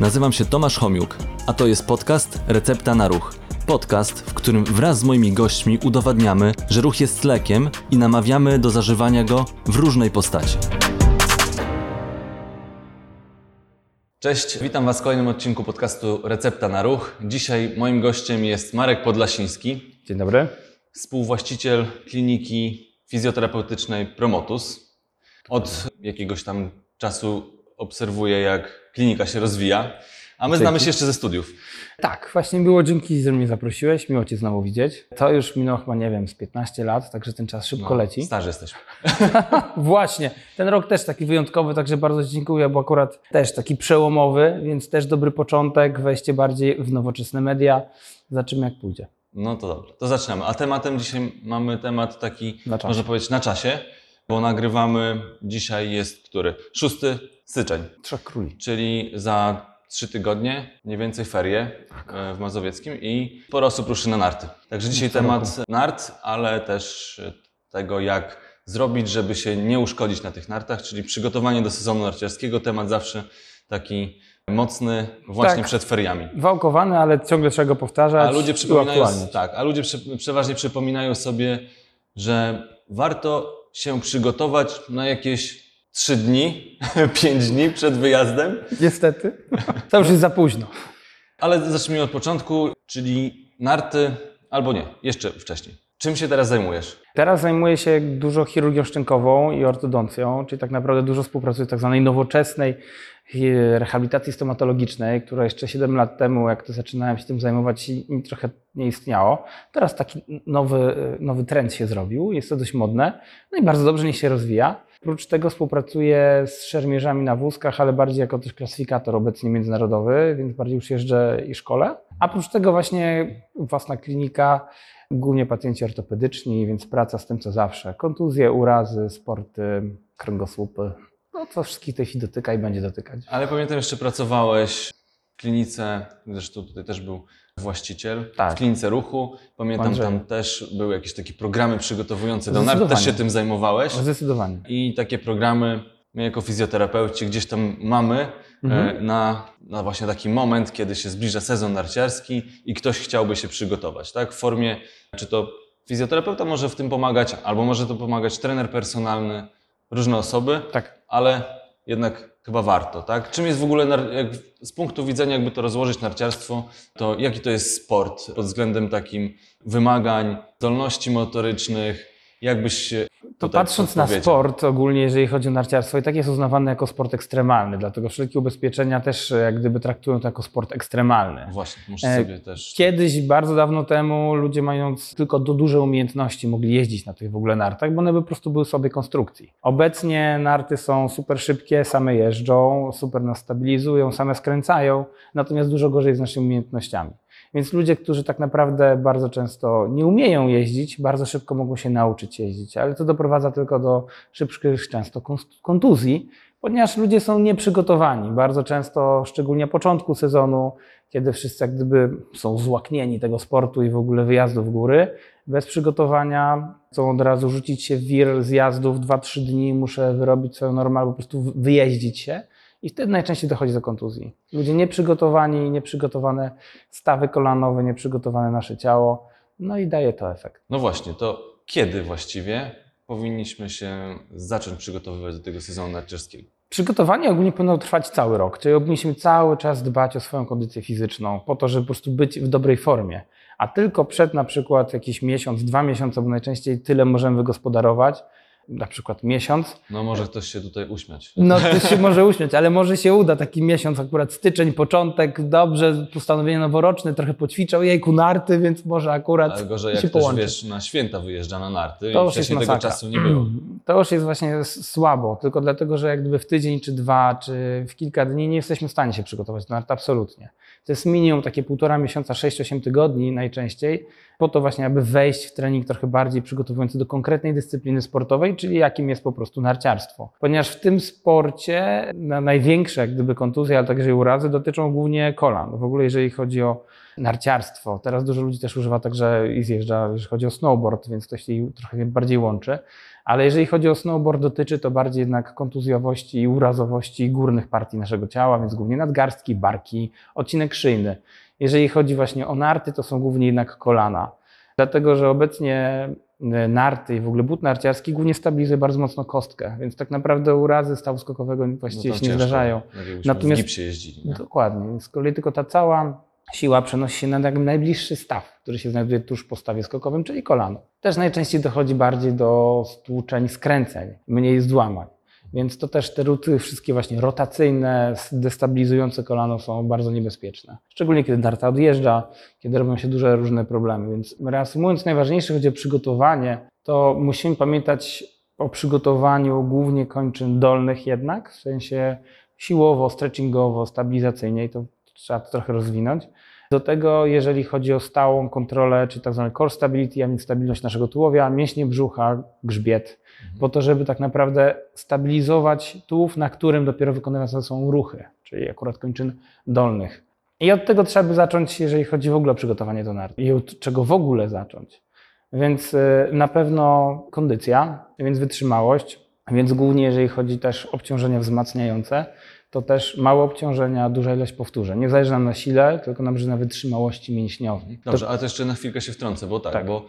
Nazywam się Tomasz Homiuk, a to jest podcast Recepta na Ruch. Podcast, w którym wraz z moimi gośćmi udowadniamy, że ruch jest lekiem i namawiamy do zażywania go w różnej postaci. Cześć, witam Was w kolejnym odcinku podcastu Recepta na Ruch. Dzisiaj moim gościem jest Marek Podlasiński, Dzień dobry. współwłaściciel kliniki fizjoterapeutycznej Promotus. Od jakiegoś tam czasu obserwuję, jak klinika się rozwija, a my znamy się jeszcze ze studiów. Tak, właśnie było dzięki, że mnie zaprosiłeś. Miło Cię znowu widzieć. To już minęło chyba, nie wiem, z 15 lat, także ten czas szybko leci. Starzy jesteśmy. Właśnie, ten rok też taki wyjątkowy, także bardzo Ci dziękuję, bo akurat też taki przełomowy, więc też dobry początek, wejście bardziej w nowoczesne media. Zobaczymy jak pójdzie. No to dobra, to zaczynamy. A tematem dzisiaj mamy temat taki, można powiedzieć, na czasie, bo nagrywamy, dzisiaj jest który? 6 styczeń, Trzech króli. czyli za trzy tygodnie, mniej więcej ferie e, w Mazowieckim i sporo osób ruszy na narty. Także dzisiaj temat nart, ale też tego, jak zrobić, żeby się nie uszkodzić na tych nartach, czyli przygotowanie do sezonu narciarskiego. Temat zawsze taki mocny właśnie Tak. przed feriami. Wałkowany, ale ciągle trzeba go powtarzać. A ludzie przypominają, tak, a ludzie przy, przeważnie przypominają sobie, że warto się przygotować na jakieś 3 dni, 5 dni przed wyjazdem. Niestety. To już jest za późno. Ale zacznijmy od początku, czyli narty, albo nie, jeszcze wcześniej. Czym się teraz zajmujesz? Teraz zajmuję się dużo chirurgią szczękową i ortodoncją, czyli tak naprawdę dużo współpracuję w tak zwanej nowoczesnej rehabilitacji stomatologicznej, która jeszcze 7 lat temu, jak to zaczynałem się tym zajmować, trochę nie istniało. Teraz taki nowy, nowy trend się zrobił, jest to dość modne, no i bardzo dobrze niech się rozwija. Oprócz tego współpracuję z szermierzami na wózkach, ale bardziej jako też klasyfikator obecnie międzynarodowy, więc bardziej już jeżdżę i szkole. A oprócz tego właśnie własna klinika, głównie pacjenci ortopedyczni, więc praca z tym co zawsze. Kontuzje, urazy, sporty, kręgosłupy. No to wszystkich tej chwili dotyka i będzie dotykać. Ale pamiętam, jeszcze pracowałeś w klinice, zresztą tutaj też był właściciel, Tak. w klinice ruchu. Pamiętam, Andrzeju. tam też były jakieś takie programy przygotowujące do nart, też Zdecydowanie. się tym zajmowałeś. Zdecydowanie. I takie programy my jako fizjoterapeuci gdzieś tam mamy Mhm. e, na, na właśnie taki moment, kiedy się zbliża sezon narciarski i ktoś chciałby się przygotować, tak? W formie, czy to fizjoterapeuta może w tym pomagać, albo może to pomagać trener personalny, różne osoby, Tak. ale jednak chyba warto, tak? Czym jest w ogóle, jak z punktu widzenia, jakby to rozłożyć narciarstwo, to jaki to jest sport pod względem takim wymagań, zdolności motorycznych, jakbyś To patrząc na sport ogólnie, jeżeli chodzi o narciarstwo, i tak jest uznawany jako sport ekstremalny, dlatego wszelkie ubezpieczenia też jak gdyby traktują to jako sport ekstremalny. Właśnie, muszę E, sobie też. Kiedyś, bardzo dawno temu, ludzie mając tylko do duże umiejętności mogli jeździć na tych w ogóle nartach, bo one po prostu były sobie konstrukcji. Obecnie narty są super szybkie, same jeżdżą, super nas stabilizują, same skręcają, natomiast dużo gorzej z naszymi umiejętntnościami. Więc ludzie, którzy tak naprawdę bardzo często nie umieją jeździć, bardzo szybko mogą się nauczyć jeździć, ale to doprowadza tylko do szybkich często kontuzji, ponieważ ludzie są nieprzygotowani. Bardzo często, szczególnie początku sezonu, kiedy wszyscy jak gdyby są złaknieni tego sportu i w ogóle wyjazdu w góry, bez przygotowania chcą od razu rzucić się w wir zjazdów, 2-3 dni muszę wyrobić swoją normę, po prostu wyjeździć się i wtedy najczęściej dochodzi do kontuzji. Ludzie nieprzygotowani, nieprzygotowane stawy kolanowe, nieprzygotowane nasze ciało, no i daje to efekt. No właśnie, to kiedy właściwie powinniśmy się zacząć przygotowywać do tego sezonu narciarskiego? Przygotowanie ogólnie powinno trwać cały rok, czyli powinniśmy cały czas dbać o swoją kondycję fizyczną, po to, żeby po prostu być w dobrej formie. A tylko przed na przykład jakiś miesiąc, dwa miesiące, bo najczęściej tyle możemy wygospodarować, na przykład miesiąc, No może ktoś się tutaj uśmiać. no to się może uśmiać, ale może się uda taki miesiąc, akurat styczeń, początek, dobrze, postanowienie noworoczne, trochę poćwiczał, jejku, narty, więc może akurat Ale gorzej się jak ktoś, połączy. wiesz, na święta wyjeżdża na narty To i już jest wcześniej tego masakra. czasu nie było. To już jest właśnie słabo, tylko dlatego, że jak gdyby w tydzień, czy dwa, czy w kilka dni nie jesteśmy w stanie się przygotować do nart, absolutnie. To jest minimum takie półtora miesiąca, 6-8 tygodni najczęściej, po to właśnie, aby wejść w trening trochę bardziej przygotowujący do konkretnej dyscypliny sportowej, czyli jakim jest po prostu narciarstwo. Ponieważ w tym sporcie na największe jak gdyby kontuzje, ale także i urazy dotyczą głównie kolan. W ogóle jeżeli chodzi o narciarstwo, teraz dużo ludzi też używa także i zjeżdża, jeżeli chodzi o snowboard, więc to się trochę bardziej łączy Ale jeżeli chodzi o snowboard, dotyczy to bardziej jednak kontuzjowości i urazowości górnych partii naszego ciała, więc głównie nadgarstki, barki, odcinek szyjny. Jeżeli chodzi właśnie o narty, to są głównie jednak kolana. Dlatego, że obecnie e, narty i w ogóle but narciarski głównie stabilizuje bardzo mocno kostkę, więc tak naprawdę urazy stawu skokowego właściwie No się nie zdarzają. tak Natomiast- w gipsie jeździli. Nie? Dokładnie. Z kolei tylko ta cała siła przenosi się na jak najbliższy staw, który się znajduje tuż po stawie skokowym, czyli kolano. Też najczęściej dochodzi bardziej do stłuczeń, skręceń, mniej złamań. Więc to też te ruty wszystkie właśnie rotacyjne, destabilizujące kolano są bardzo niebezpieczne. Szczególnie kiedy darta odjeżdża, kiedy robią się duże różne problemy. Więc reasumując, najważniejsze chodzi o przygotowanie, to musimy pamiętać o przygotowaniu głównie kończyn dolnych jednak, w sensie siłowo, stretchingowo, stabilizacyjnie i to trzeba to trochę rozwinąć. Do tego, jeżeli chodzi o stałą kontrolę, czy tak zwane core stability, a więc stabilność naszego tułowia, mięśnie brzucha, grzbiet, po to, żeby tak naprawdę stabilizować tułów, na którym dopiero wykonywane są ruchy, czyli akurat kończyn dolnych. I od tego trzeba by zacząć, jeżeli chodzi w ogóle o przygotowanie do nart. I od czego w ogóle zacząć. Więc y, na pewno kondycja, więc wytrzymałość, więc głównie jeżeli chodzi też o obciążenia wzmacniające, to też małe obciążenia, duża ilość powtórzeń. Nie zależy nam na sile, tylko nam zależy na wytrzymałości mięśniowej. Dobrze, ale to jeszcze na chwilkę się wtrącę, bo tak, Tak. bo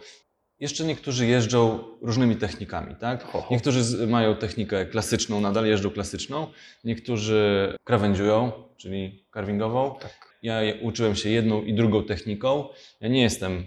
jeszcze niektórzy jeżdżą różnymi technikami, tak? Ho, ho. Niektórzy mają technikę klasyczną, nadal jeżdżą klasyczną, niektórzy krawędziują, czyli carvingową. Tak. Ja uczyłem się jedną i drugą techniką. Ja nie jestem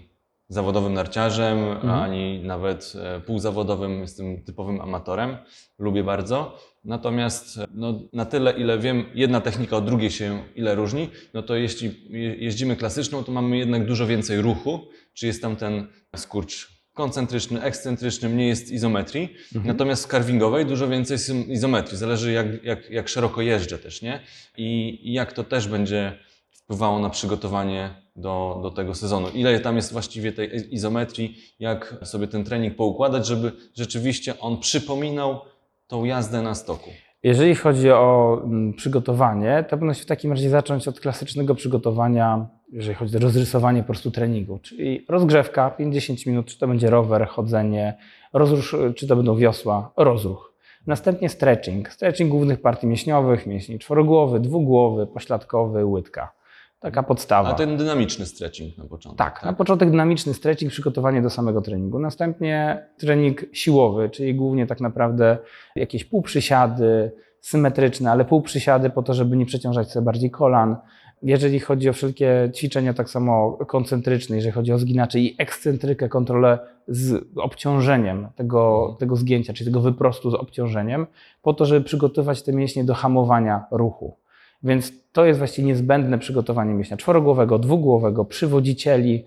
zawodowym narciarzem, ani nawet e, półzawodowym, jestem typowym amatorem. Lubię bardzo. Natomiast e, no, na tyle, ile wiem, jedna technika od drugiej się ile różni, no to jeśli je- jeździmy klasyczną, to mamy jednak dużo więcej ruchu, czy jest tam ten skurcz koncentryczny, ekscentryczny, mniej jest izometrii. Natomiast w carvingowej dużo więcej jest izometrii. Zależy jak, jak, jak szeroko jeżdżę też, nie? I, I jak to też będzie wpływało na przygotowanie do, do tego sezonu. Ile tam jest właściwie tej izometrii, jak sobie ten trening poukładać, żeby rzeczywiście on przypominał tą jazdę na stoku. Jeżeli chodzi o mm, przygotowanie, to powinno się w takim razie zacząć od klasycznego przygotowania, jeżeli chodzi o rozrysowanie po prostu treningu, czyli rozgrzewka 50 minut, czy to będzie rower, chodzenie, rozrusz, czy to będą wiosła, rozruch. Następnie stretching, stretching głównych partii mięśniowych, mięśni czworogłowy, dwugłowy, pośladkowy, łydka. Taka podstawa. A ten dynamiczny stretching na początek. Tak, na początek dynamiczny stretching, przygotowanie do samego treningu. Następnie trening siłowy, czyli głównie tak naprawdę jakieś półprzysiady symetryczne, ale półprzysiady po to, żeby nie przeciążać sobie bardziej kolan. Jeżeli chodzi o wszelkie ćwiczenia tak samo koncentryczne, jeżeli chodzi o zginacze i ekscentrykę, kontrolę z obciążeniem tego, tego zgięcia, czyli tego wyprostu z obciążeniem, po to, żeby przygotować te mięśnie do hamowania ruchu. Więc to jest właściwie niezbędne przygotowanie mięśnia czworogłowego, dwugłowego, przywodzicieli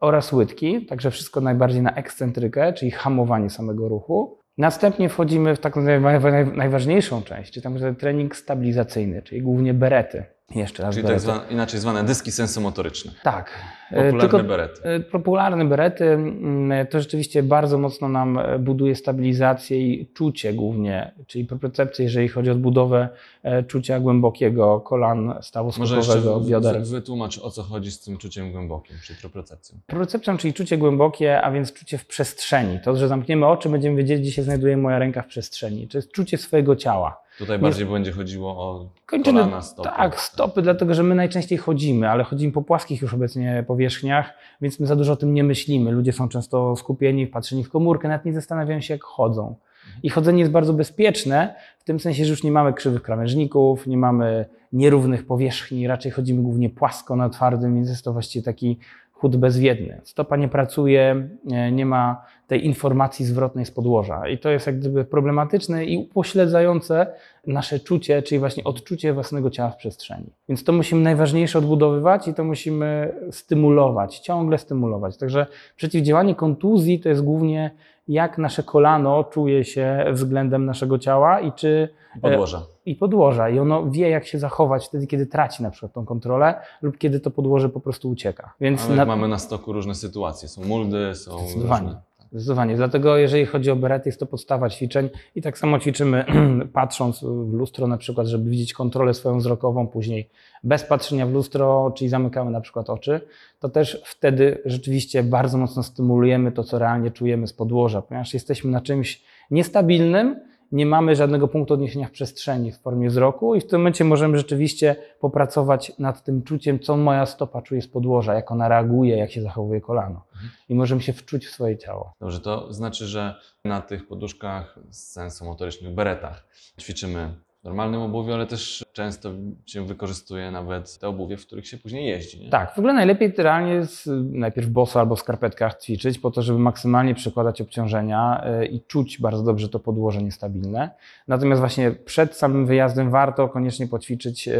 oraz łydki, także wszystko najbardziej na ekscentrykę, czyli hamowanie samego ruchu. Następnie wchodzimy w taką naj- naj- najważniejszą część, czyli tam trening stabilizacyjny, czyli głównie berety. Jeszcze raz Czyli tak zwane, inaczej zwane dyski sensomotoryczne. Tak. E, Popularne tylko- berety. E, Popularne berety mm, to rzeczywiście bardzo mocno nam e, buduje stabilizację i czucie głównie, czyli propriocepcję, jeżeli chodzi o odbudowę e, czucia głębokiego kolan, stawu Może skokowego, bioder. wy- wytłumacz, o co chodzi z tym czuciem głębokim, czy propriocepcją. Propriocepcją, czyli czucie głębokie, a więc czucie w przestrzeni. To, że zamkniemy oczy, będziemy wiedzieć, gdzie się znajduje moja ręka w przestrzeni. To jest czucie swojego ciała. Tutaj bardziej będzie chodziło o Kończyny, kolana, stopy. tak, stopy, dlatego że my najczęściej chodzimy, ale chodzimy po płaskich już obecnie powierzchniach, więc my za dużo o tym nie myślimy. Ludzie są często skupieni, wpatrzeni w komórkę, nawet nie zastanawiają się, jak chodzą. I chodzenie jest bardzo bezpieczne, w tym sensie, że już nie mamy krzywych krawężników, nie mamy nierównych powierzchni, raczej chodzimy głównie płasko na twardym, więc jest to właściwie taki chód bezwiedny. Stopa nie pracuje, nie- nie ma tej informacji zwrotnej z podłoża. I to jest jak gdyby problematyczne i upośledzające nasze czucie, czyli właśnie odczucie własnego ciała w przestrzeni. Więc to musimy najważniejsze odbudowywać i to musimy stymulować, ciągle stymulować. Także przeciwdziałanie kontuzji to jest głównie jak nasze kolano czuje się względem naszego ciała i czy Podłoża. i podłoża. I ono wie, jak się zachować wtedy, kiedy traci na przykład tą kontrolę lub kiedy to podłoże po prostu ucieka. Więc na- mamy na stoku różne sytuacje. Są muldy, są różne. Zdecydowanie. Dlatego jeżeli chodzi o berety, jest to podstawa ćwiczeń i tak samo ćwiczymy patrząc w lustro na przykład, żeby widzieć kontrolę swoją wzrokową, później bez patrzenia w lustro, czyli zamykamy na przykład oczy, to też wtedy rzeczywiście bardzo mocno stymulujemy to, co realnie czujemy z podłoża, ponieważ jesteśmy na czymś, Niestabilnym nie mamy żadnego punktu odniesienia w przestrzeni w formie wzroku i w tym momencie możemy rzeczywiście popracować nad tym czuciem, co moja stopa czuje z podłoża, jak ona reaguje, jak się zachowuje kolano. I możemy się wczuć w swoje ciało. Dobrze, to znaczy, że na tych poduszkach z sensomotorycznych beretach ćwiczymy normalnym obuwiu, ale też często się wykorzystuje nawet te obuwie, w których się później jeździ. Nie? Tak, w ogóle najlepiej realnie jest y, najpierw boso albo w skarpetkach ćwiczyć, po to, żeby maksymalnie przekładać obciążenia y, i czuć bardzo dobrze to podłoże niestabilne. Natomiast właśnie przed samym wyjazdem warto koniecznie poćwiczyć y,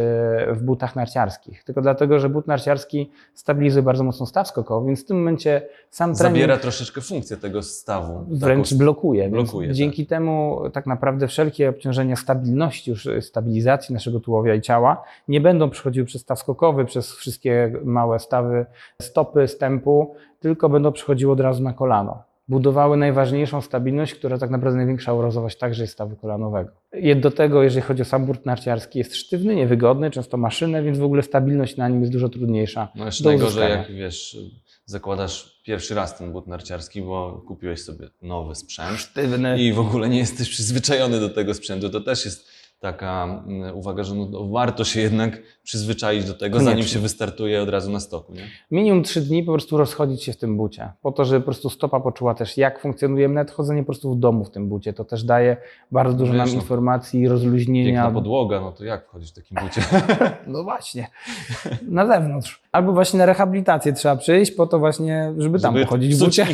w butach narciarskich. Tylko dlatego, że but narciarski stabilizuje bardzo mocno staw skokowy, więc w tym momencie sam trening Zabiera troszeczkę funkcję tego stawu. wręcz taką- blokuje. Blokuje, tak. dzięki temu tak naprawdę wszelkie obciążenia stabilności, już y, stabilizacji naszego tułowia i ciała nie będą przechodziły przez staw skokowy, przez wszystkie małe stawy stopy, stępu, tylko będą przechodziły od razu na kolano. Budowały najważniejszą stabilność, która tak naprawdę największa urozowość także jest stawu kolanowego. I Do tego, jeżeli chodzi o sam burt narciarski, jest sztywny, niewygodny, często maszynę, więc w ogóle stabilność na nim jest dużo trudniejsza. No jeszcze najgorzej, uzyskania. jak wiesz, zakładasz pierwszy raz ten but narciarski, bo kupiłeś sobie nowy sprzęt Sztywny. i w ogóle nie jesteś przyzwyczajony do tego sprzętu. To też jest taka mm, uwaga, że no, warto się jednak przyzwyczaić do tego, zanim się wystartuje od razu na stoku. Nie? Minimum 3 dni po prostu rozchodzić się w tym bucie, po to, żeby po prostu stopa poczuła też, jak funkcjonuje nawet chodzenie po prostu w domu w tym bucie. To też daje bardzo dużo Wiesz, nam no, informacji, Piękna rozluźnienia. podłoga, no to jak wchodzić w takim bucie? No właśnie, na zewnątrz. Albo właśnie na rehabilitację trzeba przyjść po to właśnie, żeby tam Żeby pochodzić w bucie.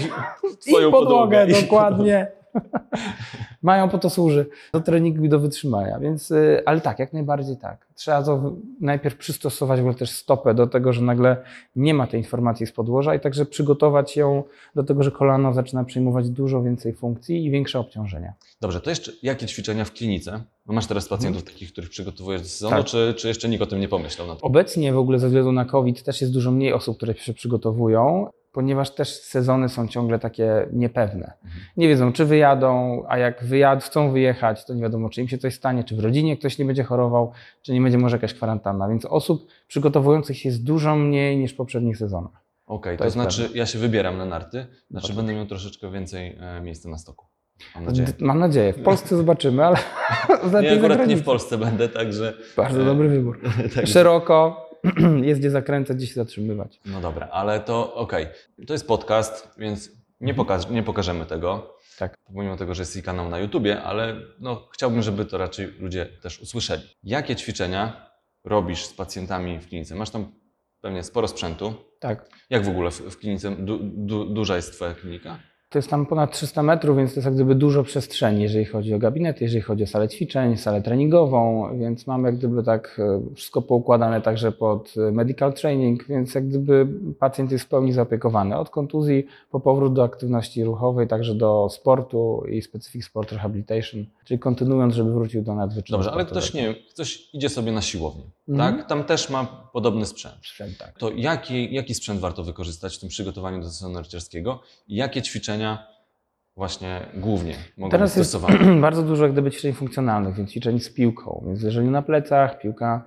I podłogę, podłogę. dokładnie. Mają po to służy, do treningu i do wytrzymania, więc, y, ale tak, jak najbardziej tak. Trzeba to najpierw przystosować w ogóle też stopę do tego, że nagle nie ma tej informacji z podłoża i także przygotować ją do tego, że kolano zaczyna przyjmować dużo więcej funkcji i większe obciążenia. Dobrze, to jeszcze jakie ćwiczenia w klinice? No masz teraz pacjentów takich, których przygotowujesz do sezonu, Tak. czy, czy jeszcze nikt o tym nie pomyślał? Obecnie w ogóle ze względu na COVID też jest dużo mniej osób, które się przygotowują, ponieważ też sezony są ciągle takie niepewne. Nie wiedzą, czy wyjadą, a jak wyjadą, chcą wyjechać, to nie wiadomo, czy im się coś stanie, czy w rodzinie ktoś nie będzie chorował, czy nie będzie może jakaś kwarantanna. Więc osób przygotowujących się jest dużo mniej niż w poprzednich sezonach. Okej, To to, znaczy ja się wybieram na narty, znaczy Bardzo będę miał troszeczkę więcej e, miejsca na stoku. Mam nadzieję. Mam nadzieję. W Polsce zobaczymy, ale za akurat nie w Polsce będę, także... Bardzo e, dobry wybór. Szeroko, jest gdzie zakręcać, gdzie się zatrzymywać. no dobra, ale to okej. To jest podcast, więc nie, pokaż, nie pokażemy tego. Tak. Pomimo tego, że jest i kanał na YouTubie, ale no, chciałbym, żeby to raczej ludzie też usłyszeli. Jakie ćwiczenia robisz z pacjentami w klinice? Masz tam pewnie sporo sprzętu. Tak. Jak w ogóle w, w klinice du, du, duża jest Twoja klinika? To jest tam ponad 300 metrów, więc to jest jak gdyby dużo przestrzeni, jeżeli chodzi o gabinety, jeżeli chodzi o salę ćwiczeń, salę treningową, więc mamy jak gdyby tak e, wszystko poukładane także pod e, medical training, więc jak gdyby pacjent jest w pełni zaopiekowany od kontuzji po powrót do aktywności ruchowej, także do sportu i specific sport rehabilitation, czyli kontynuując, żeby wrócił do nadwyczynu Dobrze, ale ktoś, nie wiem, ktoś idzie sobie na siłownię, Mhm. tak? Tam też ma podobny sprzęt. Sprzęt, tak. To jaki, jaki sprzęt warto wykorzystać w tym przygotowaniu do sezonu narciarskiego i jakie ćwiczenia właśnie głównie mogą Teraz być jest stosowane? bardzo dużo jak gdyby ćwiczeń funkcjonalnych, więc ćwiczeń z piłką. Więc jeżeli na plecach, piłka,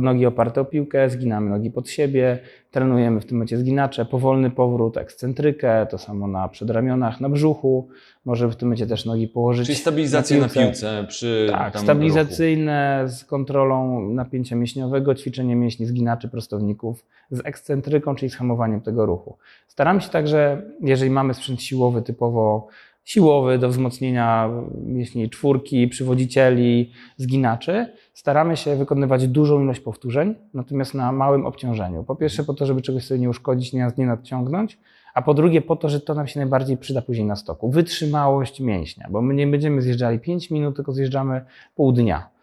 nogi oparte o piłkę, zginamy nogi pod siebie, trenujemy w tym momencie zginacze, powolny powrót, ekscentrykę, to samo na przedramionach, na brzuchu. Może w tym momencie też nogi położyć Czyli stabilizację na piłce. piłce przy Tak, stabilizacyjne z kontrolą napięcia mięśniowego, ćwiczenie mięśni zginaczy prostowników z ekscentryką, czyli z hamowaniem tego ruchu. Staramy się także, jeżeli mamy sprzęt siłowy, typowo siłowy do wzmocnienia mięśni czwórki, przywodzicieli, zginaczy, staramy się wykonywać dużą ilość powtórzeń, natomiast na małym obciążeniu. Po pierwsze po to, żeby czegoś sobie nie uszkodzić, nie, nie nadciągnąć, a po drugie po to, że to nam się najbardziej przyda później na stoku. Wytrzymałość mięśnia, bo my nie będziemy zjeżdżali 5 minut, tylko zjeżdżamy pół dnia.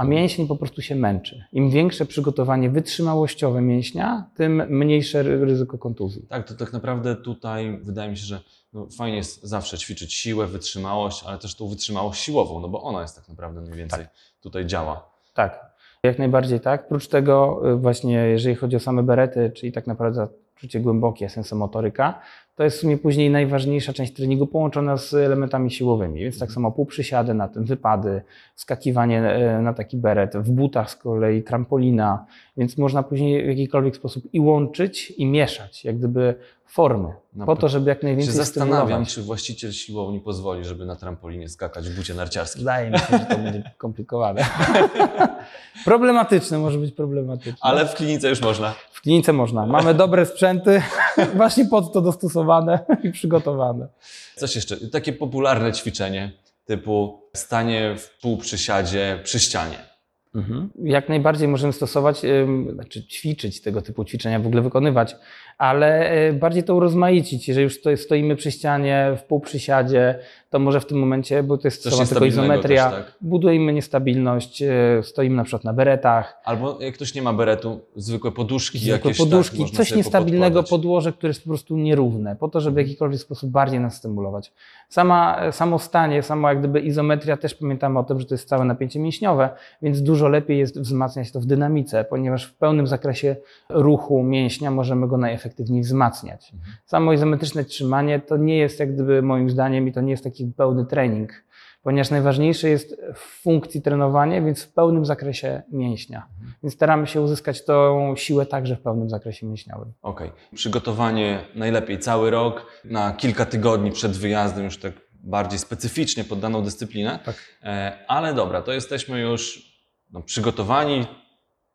A mięsień po prostu się męczy. Im większe przygotowanie wytrzymałościowe mięśnia, tym mniejsze ry- ryzyko kontuzji. Tak, to tak naprawdę tutaj wydaje mi się, że no, fajnie jest zawsze ćwiczyć siłę, wytrzymałość, ale też tą wytrzymałość siłową, no bo ona jest tak naprawdę najwięcej tutaj działa. Tak, jak najbardziej tak. Prócz tego y, właśnie, jeżeli chodzi o same berety, czyli tak naprawdę czucie głębokie, sensomotoryka, to jest w sumie później najważniejsza część treningu połączona z elementami siłowymi. Więc tak samo półprzysiady na tym, wypady, skakiwanie e, na taki beret, w butach z kolei trampolina, więc można później w jakikolwiek sposób i łączyć, i mieszać, jak gdyby formy, Na po to, żeby jak Się najwięcej zastanawiam, stymulować. czy właściciel siłowni pozwoli, żeby na trampolinie skakać w bucie narciarskim. Wydaje mi się, że to będzie komplikowane. problematyczne, może być problematyczne. Ale w klinice już można. W klinice można. Mamy dobre sprzęty, właśnie pod to dostosowane i przygotowane. Coś jeszcze, takie popularne ćwiczenie typu stanie w półprzysiadzie przy ścianie. Jak najbardziej możemy stosować, znaczy ćwiczyć tego typu ćwiczenia, w ogóle wykonywać, ale y, bardziej to urozmaicić. Jeżeli już stoi- stoimy przy ścianie, w półprzysiadzie, to może w tym momencie, bo to jest Coś tylko izometria, też, tak? budujemy niestabilność, y, stoimy na przykład na beretach, Albo jak ktoś nie ma beretu, zwykłe poduszki zwykłe jakieś. poduszki, tak, coś niestabilnego, podłoże, które jest po prostu nierówne, po to, żeby w jakikolwiek sposób bardziej nas stymulować. Sama, samo stanie, sama jak gdyby izometria, też pamiętamy o tym, że to jest całe napięcie mięśniowe, więc dużo lepiej jest wzmacniać to w dynamice, ponieważ w pełnym zakresie ruchu mięśnia możemy go najefektywniej wzmacniać. Mhm. Samo izometryczne trzymanie to nie jest jak gdyby moim zdaniem i to nie jest taki pełny trening, ponieważ najważniejsze jest w funkcji trenowanie, więc w pełnym zakresie mięśnia. Więc staramy się uzyskać tą siłę także w pełnym zakresie mięśniowym. Okej. Przygotowanie najlepiej cały rok, na kilka tygodni przed wyjazdem, już tak bardziej specyficznie pod daną dyscyplinę. Tak. E, ale dobra, to jesteśmy już no, przygotowani,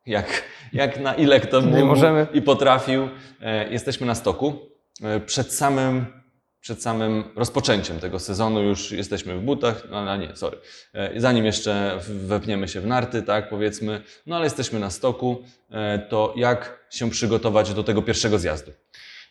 jak, jak na ile kto mógł możemy- i potrafił. E, jesteśmy na stoku. E, przed samym przed samym rozpoczęciem tego sezonu już jesteśmy w butach, no ale nie, sorry. E, Zanim jeszcze wepniemy się w narty, tak powiedzmy, no ale jesteśmy na stoku, to jak się przygotować do tego pierwszego zjazdu?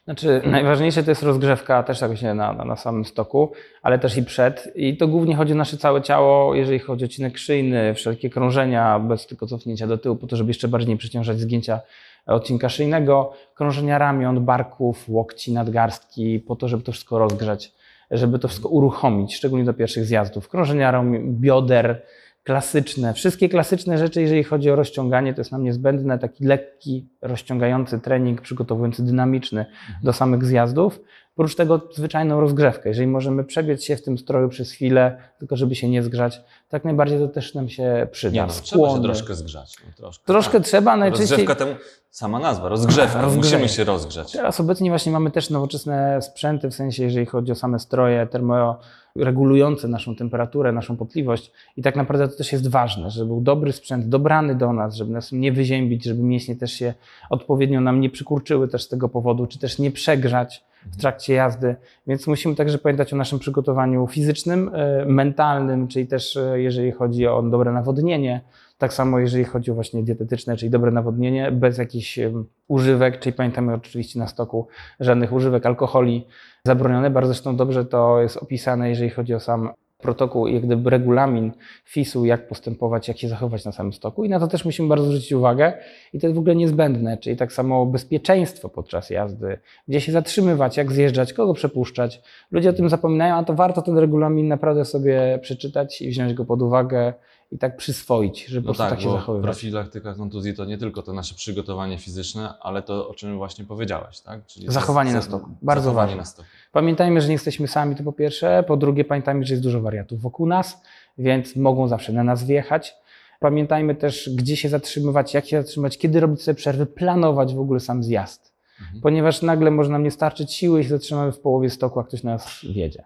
Znaczy, najważniejsze to jest rozgrzewka też jakoś nie na, na, na samym stoku, ale też i przed. I to głównie chodzi o nasze całe ciało, jeżeli chodzi o odcinek szyjny, wszelkie krążenia bez tylko cofnięcia do tyłu, po to, żeby jeszcze bardziej nie przeciążać zgięcia odcinka szyjnego, krążenia ramion, barków, łokci, nadgarstki, po to, żeby to wszystko rozgrzać, żeby to wszystko uruchomić, szczególnie do pierwszych zjazdów. Krążenia ramion, bioder, klasyczne, wszystkie klasyczne rzeczy, jeżeli chodzi o rozciąganie, to jest nam niezbędne, taki lekki, rozciągający trening, przygotowujący dynamiczny do samych zjazdów. Oprócz tego zwyczajną rozgrzewkę. Jeżeli możemy przebiec się w tym stroju przez chwilę, tylko żeby się nie zgrzać, tak najbardziej to też nam się przyda. Nie no, trzeba się troszkę zgrzać. No, troszkę, Troszkę tak. trzeba, najczęściej... Rozgrzewka temu, sama nazwa, rozgrzewka, Rozgrzeje. musimy się rozgrzać. Teraz obecnie właśnie mamy też nowoczesne sprzęty, w sensie jeżeli chodzi o same stroje termoregulujące naszą temperaturę, naszą potliwość i tak naprawdę to też jest ważne, żeby był dobry sprzęt, dobrany do nas, żeby nas nie wyziębić, żeby mięśnie też się odpowiednio nam nie przykurczyły też z tego powodu, czy też nie przegrzać w trakcie jazdy, więc musimy także pamiętać o naszym przygotowaniu fizycznym, e, mentalnym, czyli też e, jeżeli chodzi o dobre nawodnienie, tak samo jeżeli chodzi o właśnie dietetyczne, czyli dobre nawodnienie, bez jakichś em, używek, czyli pamiętamy oczywiście na stoku żadnych używek alkoholi zabronione. Bardzo zresztą dobrze to jest opisane, jeżeli chodzi o sam protokół jak gdyby regulamin FIS-u, jak postępować, jak się zachować na samym stoku. I na to też musimy bardzo zwrócić uwagę i to jest w ogóle niezbędne, czyli tak samo bezpieczeństwo podczas jazdy, gdzie się zatrzymywać, jak zjeżdżać, kogo przepuszczać. Ludzie o tym zapominają, a to warto ten regulamin naprawdę sobie przeczytać i wziąć go pod uwagę i tak przyswoić, żeby po No prostu tak, tak się bo zachowywać. profilaktyka kontuzji to nie tylko to nasze przygotowanie fizyczne, ale to, o czym właśnie powiedziałeś, tak? Czyli Zachowanie za- na stoku. Bardzo zachowanie ważne. na stoku. Pamiętajmy, że nie jesteśmy sami, to po pierwsze. Po drugie, pamiętajmy, że jest dużo wariatów wokół nas, więc mogą zawsze na nas wjechać. Pamiętajmy też, gdzie się zatrzymywać, jak się zatrzymać, kiedy robić sobie przerwy, planować w ogóle sam zjazd. Mhm. Ponieważ nagle może nam nie starczyć siły i się zatrzymamy w połowie stoku, a ktoś nas wiedzie.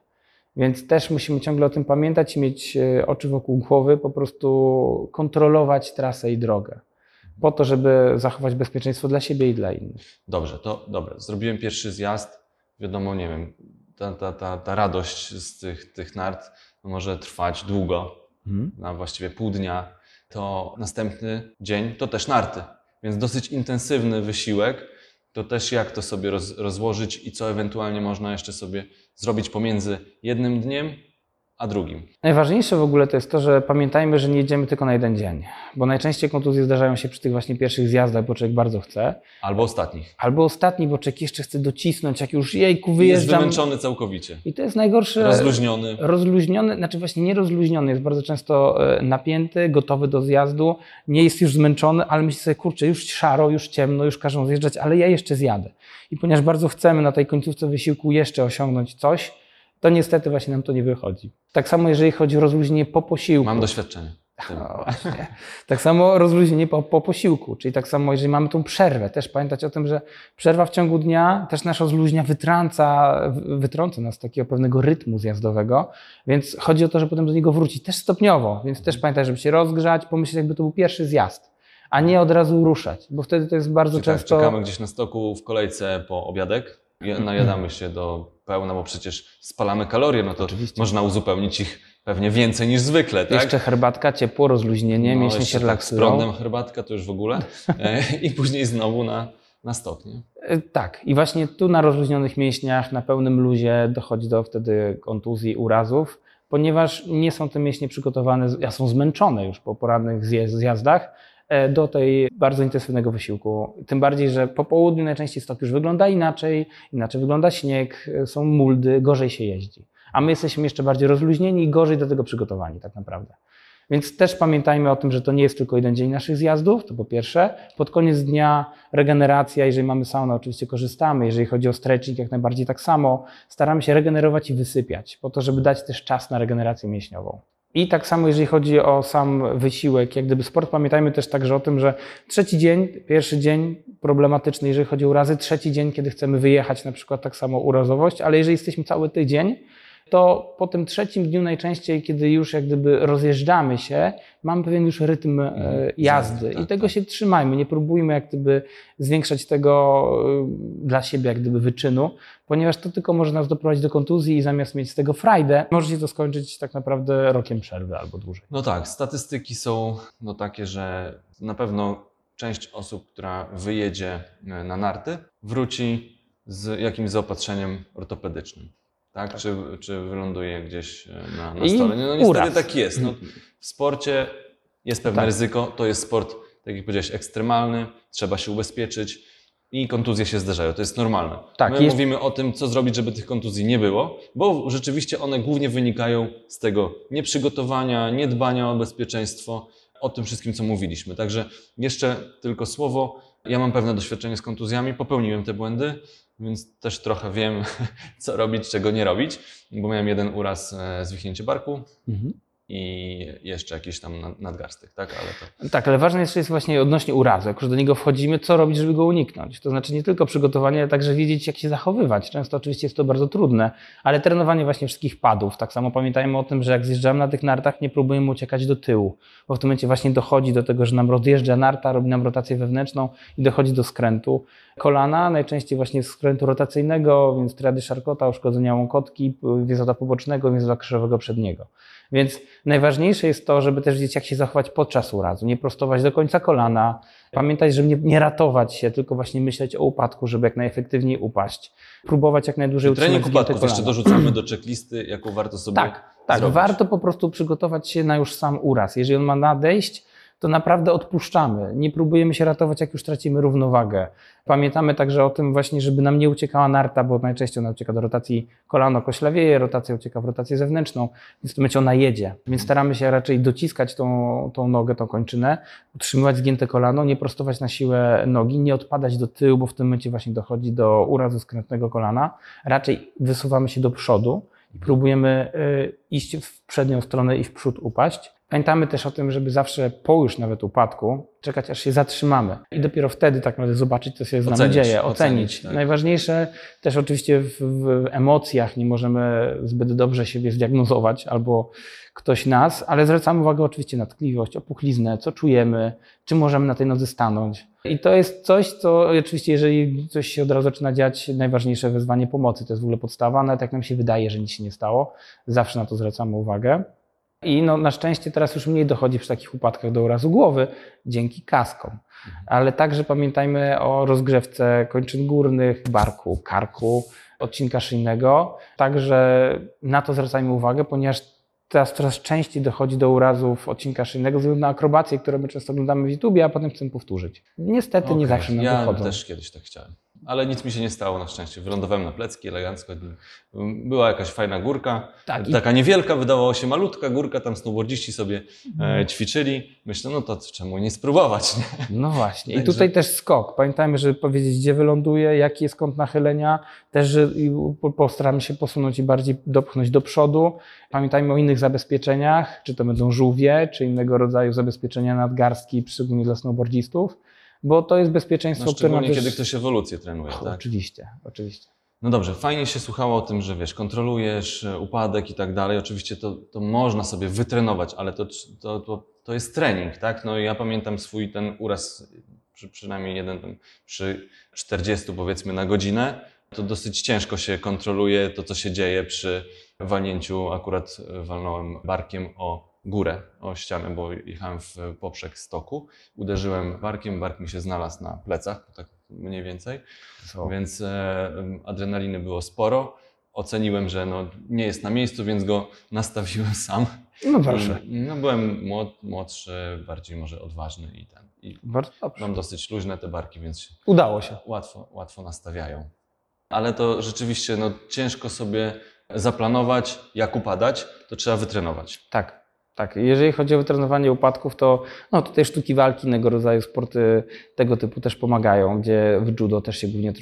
Więc też musimy ciągle o tym pamiętać i mieć e, oczy wokół głowy, po prostu kontrolować trasę i drogę. Po to, żeby zachować bezpieczeństwo dla siebie i dla innych. Dobrze, to dobra. Zrobiłem pierwszy zjazd. Wiadomo, nie wiem, ta, ta, ta, ta radość z tych, tych nart może trwać długo, na właściwie pół dnia. To następny dzień to też narty, więc dosyć intensywny wysiłek. To też jak to sobie roz, rozłożyć i co ewentualnie można jeszcze sobie zrobić pomiędzy jednym dniem a drugim. Najważniejsze w ogóle to jest to, że pamiętajmy, że nie jedziemy tylko na jeden dzień, bo najczęściej kontuzje zdarzają się przy tych właśnie pierwszych zjazdach, bo człowiek bardzo chce, Albo ostatnich. albo ostatni, bo człowiek jeszcze chce docisnąć, jak już jejku Jest wyjeżdżam. wymęczony całkowicie. I to jest najgorsze. Rozluźniony. Rozluźniony, znaczy właśnie nie rozluźniony, jest bardzo często e, napięty, gotowy do zjazdu, nie jest już zmęczony, ale myśli sobie, kurczę, już szaro, już ciemno, już każą zjeżdżać, ale ja jeszcze zjadę. I ponieważ bardzo chcemy na tej końcówce wysiłku jeszcze osiągnąć coś, to niestety właśnie nam to nie wychodzi. Tak samo jeżeli chodzi o rozluźnienie po posiłku. Mam doświadczenie. No właśnie. Tak samo rozluźnienie po, po posiłku, czyli tak samo, jeżeli mamy tą przerwę, też pamiętać o tym, że przerwa w ciągu dnia też nas rozluźnia, wytrąca, wytrąca nas z takiego pewnego rytmu zjazdowego, więc chodzi o to, że potem do niego wrócić, też stopniowo, więc też pamiętać, żeby się rozgrzać, pomyśleć, jakby to był pierwszy zjazd, a nie od razu ruszać, bo wtedy to jest bardzo Czyli tak, często... czekamy gdzieś na stoku w kolejce po obiadek, najadamy się do pełna, bo przecież spalamy kalorie, no to Oczywiście. można uzupełnić ich pewnie więcej niż zwykle, tak? Jeszcze herbatka, ciepło, rozluźnienie, No, mięśnie się tak z relaksują. prądem herbatka to już w ogóle. E, I później znowu na, na stok, nie? E, Tak, i właśnie tu na rozluźnionych mięśniach, na pełnym luzie dochodzi do wtedy kontuzji, urazów, ponieważ nie są te mięśnie przygotowane, z- a są zmęczone już po porannych zjazdach do tej bardzo intensywnego wysiłku. Tym bardziej, że po południu najczęściej stok już wygląda inaczej, inaczej wygląda śnieg, e, są muldy, gorzej się jeździ. A my jesteśmy jeszcze bardziej rozluźnieni i gorzej do tego przygotowani tak naprawdę. Więc też pamiętajmy o tym, że to nie jest tylko jeden dzień naszych zjazdów, to po pierwsze. Pod koniec dnia regeneracja, jeżeli mamy saunę, oczywiście korzystamy. Jeżeli chodzi o stretching, jak najbardziej tak samo. Staramy się regenerować i wysypiać, po to, żeby dać też czas na regenerację mięśniową. I tak samo, jeżeli chodzi o sam wysiłek, jak gdyby sport, pamiętajmy też także o tym, że trzeci dzień, pierwszy dzień problematyczny, jeżeli chodzi o urazy, trzeci dzień, kiedy chcemy wyjechać, na przykład tak samo urazowość, ale jeżeli jesteśmy cały tydzień, to po tym trzecim dniu najczęściej, kiedy już jak gdyby rozjeżdżamy się, mamy pewien już rytm e, jazdy tak, i tego tak. się trzymajmy. Nie próbujmy jak gdyby zwiększać tego e, dla siebie jak gdyby wyczynu, ponieważ to tylko może nas doprowadzić do kontuzji i zamiast mieć z tego frajdę, może się to skończyć tak naprawdę rokiem przerwy albo dłużej. No tak, statystyki są no takie, że na pewno część osób, która wyjedzie e, na narty, wróci z jakimś zaopatrzeniem ortopedycznym. Tak? Czy, czy wyląduje gdzieś e, na, na stole? No niestety uraz. tak jest. No, w sporcie jest pewne Tak. ryzyko, to jest sport, tak jak powiedziałeś, ekstremalny, trzeba się ubezpieczyć i kontuzje się zdarzają, to jest normalne. Tak, My jest- mówimy o tym, co zrobić, żeby tych kontuzji nie było, bo rzeczywiście one głównie wynikają z tego nieprzygotowania, niedbania o bezpieczeństwo, o tym wszystkim, co mówiliśmy. Także jeszcze tylko słowo. Ja mam pewne doświadczenie z kontuzjami, popełniłem te błędy, więc też trochę wiem, co robić, czego nie robić, bo miałem jeden uraz, e, zwichnięcie barku Mhm. I jeszcze jakiś tam nad- nadgarstek, tak? Ale to Tak, ale ważne jeszcze jest właśnie odnośnie urazu. Jak już do niego wchodzimy, co robić, żeby go uniknąć? To znaczy nie tylko przygotowanie, ale także wiedzieć, jak się zachowywać. Często oczywiście jest to bardzo trudne, ale trenowanie właśnie wszystkich padów. Tak samo pamiętajmy o tym, że jak zjeżdżamy na tych nartach, nie próbujemy uciekać do tyłu, bo w tym momencie właśnie dochodzi do tego, że nam rozjeżdża narta, robi nam rotację wewnętrzną i dochodzi do skrętu kolana, najczęściej właśnie skrętu rotacyjnego, więc triady Charcota, uszkodzenia łąkotki, więzadła pobocznego, więzadła krzyżowego przedniego. Więc najważniejsze jest to, żeby też wiedzieć, jak się zachować podczas urazu. Nie prostować do końca kolana. Pamiętać, żeby nie, nie ratować się, tylko właśnie myśleć o upadku, żeby jak najefektywniej upaść. Próbować jak najdłużej utrzymać trening upadków jeszcze dorzucamy do checklisty, jaką warto sobie Tak, tak. zrobić. Warto po prostu przygotować się na już sam uraz. Jeżeli on ma nadejść, to naprawdę odpuszczamy. Nie próbujemy się ratować, jak już tracimy równowagę. Pamiętamy także o tym właśnie, żeby nam nie uciekała narta, bo najczęściej ona ucieka do rotacji kolano koślawieje, rotacja ucieka w rotację zewnętrzną, więc w tym momencie ona jedzie. Więc staramy się raczej dociskać tą, tą nogę, tą kończynę, utrzymywać zgięte kolano, nie prostować na siłę nogi, nie odpadać do tyłu, bo w tym momencie właśnie dochodzi do urazu skrętnego kolana. Raczej wysuwamy się do przodu i próbujemy y, iść w przednią stronę i w przód upaść. Pamiętamy też o tym, żeby zawsze po już nawet upadku czekać, aż się zatrzymamy. I dopiero wtedy tak naprawdę zobaczyć, co się z nami Ocenić, dzieje, ocenić, ocenić. tak. Najważniejsze też oczywiście w, w emocjach nie możemy zbyt dobrze siebie zdiagnozować albo ktoś nas, ale zwracamy uwagę oczywiście na tkliwość, opuchliznę, co czujemy, czy możemy na tej nodze stanąć. I to jest coś, co oczywiście, jeżeli coś się od razu zaczyna dziać, najważniejsze wezwanie pomocy. To jest w ogóle podstawa, nawet jak nam się wydaje, że nic się nie stało, zawsze na to zwracamy uwagę. I no, na szczęście teraz już mniej dochodzi przy takich upadkach do urazu głowy dzięki kaskom. Ale także pamiętajmy o rozgrzewce kończyn górnych, barku, karku, odcinka szyjnego. Także na to zwracajmy uwagę, ponieważ teraz coraz częściej dochodzi do urazów odcinka szyjnego ze względu na akrobacje, które my często oglądamy w YouTubie, a potem chcemy powtórzyć. Niestety nie Okej, zawsze nam Ja wychodzą. też kiedyś tak chciałem. Ale nic mi się nie stało na szczęście. Wylądowałem na plecki elegancko. Była jakaś fajna górka. Tak, i- Taka niewielka, wydawało się malutka górka, tam snowboardziści sobie Mhm. e, ćwiczyli. Myślę, no to czemu nie spróbować, nie? No właśnie. I tutaj też skok. Pamiętajmy, żeby powiedzieć, gdzie wyląduje, jaki jest kąt nachylenia. Też i postaramy się posunąć i bardziej dopchnąć do przodu. Pamiętajmy o innych zabezpieczeniach, czy to będą żółwie, czy innego rodzaju zabezpieczenia nadgarstki, szczególnie dla snowboardzistów, bo to jest bezpieczeństwo, No, które nam też... kiedy ktoś ewolucję trenuje, Och, tak? Oczywiście, oczywiście. No dobrze, fajnie się słuchało o tym, że wiesz, kontrolujesz e, upadek i tak dalej. Oczywiście to, to można sobie wytrenować, ale to, to, to, to jest trening, tak? No i ja pamiętam swój ten uraz, przy, przynajmniej jeden tam, przy 40 powiedzmy na godzinę. To dosyć ciężko się kontroluje to, co się dzieje przy walnięciu. Akurat e, walnąłem barkiem o górę, o ścianę, bo jechałem w poprzek stoku. Uderzyłem barkiem, bark mi się znalazł na plecach, tak mniej więcej. Więc e, adrenaliny było sporo. Oceniłem, że no, nie jest na miejscu, więc go nastawiłem sam. No proszę. No, byłem młod, młodszy, bardziej może odważny i ten. I Bardzo dobrze. mam dosyć luźne te barki, więc się Udało się. łatwo, łatwo nastawiają. Ale to rzeczywiście no, ciężko sobie zaplanować, jak upadać, to trzeba wytrenować. Tak, tak. Jeżeli chodzi o wytrenowanie upadków, to no, tutaj sztuki walki, innego rodzaju sporty tego typu też pomagają, gdzie w judo też się głównie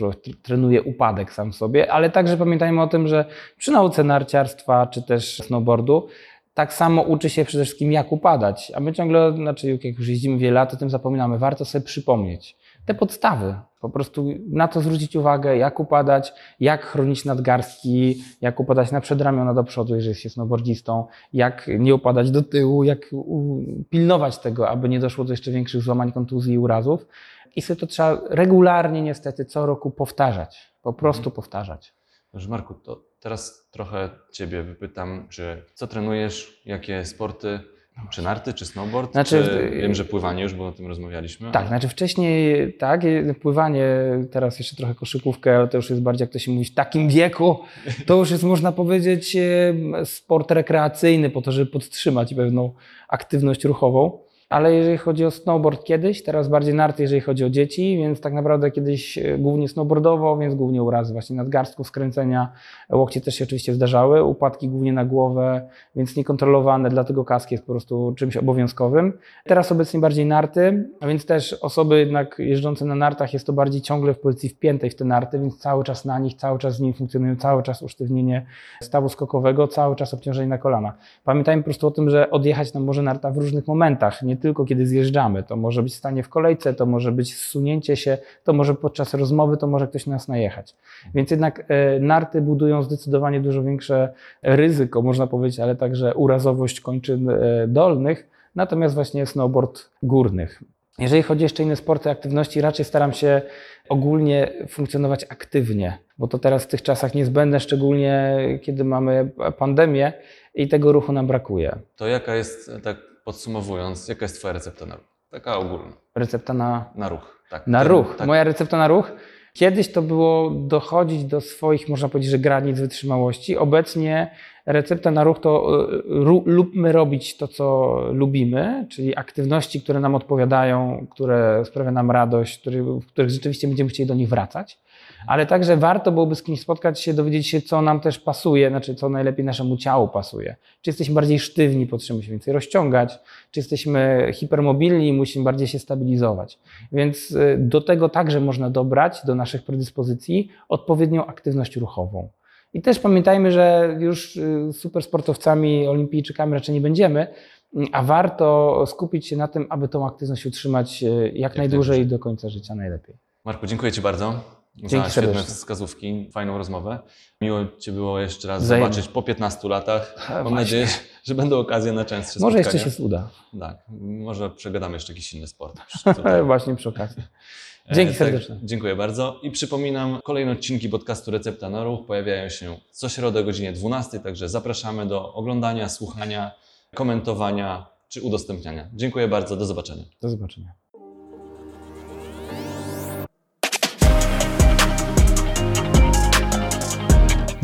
trenuje upadek sam sobie, ale także pamiętajmy o tym, że przy nauce narciarstwa czy też snowboardu tak samo uczy się przede wszystkim jak upadać, a my ciągle, znaczy jak już jeździmy wiele lat, o tym zapominamy, warto sobie przypomnieć te podstawy, po prostu na to zwrócić uwagę, jak upadać, jak chronić nadgarstki, jak upadać na przedramiona do przodu, jeżeli się snowboardzistą, jak nie upadać do tyłu, jak pilnować tego, aby nie doszło do jeszcze większych złamań, kontuzji i urazów. I sobie to trzeba regularnie niestety co roku powtarzać, po prostu powtarzać. Dobrze, Marku, to teraz trochę Ciebie wypytam, czy co trenujesz, jakie sporty, czy narty, czy snowboard? Znaczy, czy, wiem, że pływanie już, bo o tym rozmawialiśmy. Tak, ale- znaczy wcześniej tak, pływanie, teraz jeszcze trochę koszykówkę, ale to już jest bardziej, jak to się mówi, w takim wieku, to już jest można powiedzieć sport rekreacyjny po to, żeby podtrzymać pewną aktywność ruchową. Ale jeżeli chodzi o snowboard kiedyś, teraz bardziej narty, jeżeli chodzi o dzieci, więc tak naprawdę kiedyś e, głównie snowboardowo, więc głównie urazy właśnie nadgarstku, skręcenia, łokcie też się oczywiście zdarzały, upadki głównie na głowę, więc niekontrolowane, dlatego kask jest po prostu czymś obowiązkowym. Teraz obecnie bardziej narty, a więc też osoby jednak jeżdżące na nartach jest to bardziej ciągle w pozycji wpiętej w te narty, więc cały czas na nich, cały czas z nimi funkcjonują, cały czas usztywnienie stawu skokowego, cały czas obciążenie na kolana. Pamiętajmy po prostu o tym, że odjechać nam może narta w różnych momentach, nie tylko kiedy zjeżdżamy. To może być stanie w kolejce, to może być zsunięcie się, to może podczas rozmowy, to może ktoś nas najechać. Więc jednak e, narty budują zdecydowanie dużo większe ryzyko, można powiedzieć, ale także urazowość kończyn e, dolnych, natomiast właśnie snowboard górnych. Jeżeli chodzi jeszcze o inne sporty, aktywności, raczej staram się ogólnie funkcjonować aktywnie, bo to teraz w tych czasach niezbędne, szczególnie kiedy mamy pandemię i tego ruchu nam brakuje. To jaka jest, tak podsumowując, jaka jest Twoja recepta na ruch? Taka ogólna. Recepta na Na ruch. Tak, Na Ten- ruch. Tak, Moja recepta na ruch. Kiedyś to było dochodzić do swoich, można powiedzieć, że granic wytrzymałości. Obecnie recepta na ruch to y, ru, lubmy robić to, co lubimy, czyli aktywności, które nam odpowiadają, które sprawiają nam radość, który, w których rzeczywiście będziemy chcieli do nich wracać. Ale także warto byłoby z kimś spotkać się, dowiedzieć się, co nam też pasuje, znaczy co najlepiej naszemu ciału pasuje. Czy jesteśmy bardziej sztywni, potrzebujemy się więcej rozciągać, czy jesteśmy hipermobilni i musimy bardziej się stabilizować. Więc y, do tego także można dobrać, do naszych predyspozycji, odpowiednią aktywność ruchową. I też pamiętajmy, że już y, supersportowcami, olimpijczykami raczej nie będziemy, y, a warto skupić się na tym, aby tą aktywność utrzymać y, jak, najdłużej najdłużej. do końca życia najlepiej. Marku, dziękuję Ci bardzo za Dzięki świetne serdecznie. wskazówki, fajną rozmowę. Miło Cię było jeszcze raz Wzajemnie. zobaczyć po 15 latach. Mam właśnie. nadzieję, że będą okazje na częstsze Może spotkania. jeszcze się uda. Tak, może przegadamy jeszcze jakiś inny sport. Właśnie przy okazji. Dzięki E, tak, serdecznie. Dziękuję bardzo. I przypominam, kolejne odcinki podcastu Recepta na Ruch pojawiają się co środę o godzinie 12, także zapraszamy do oglądania, słuchania, komentowania czy udostępniania. Dziękuję bardzo, do zobaczenia. Do zobaczenia.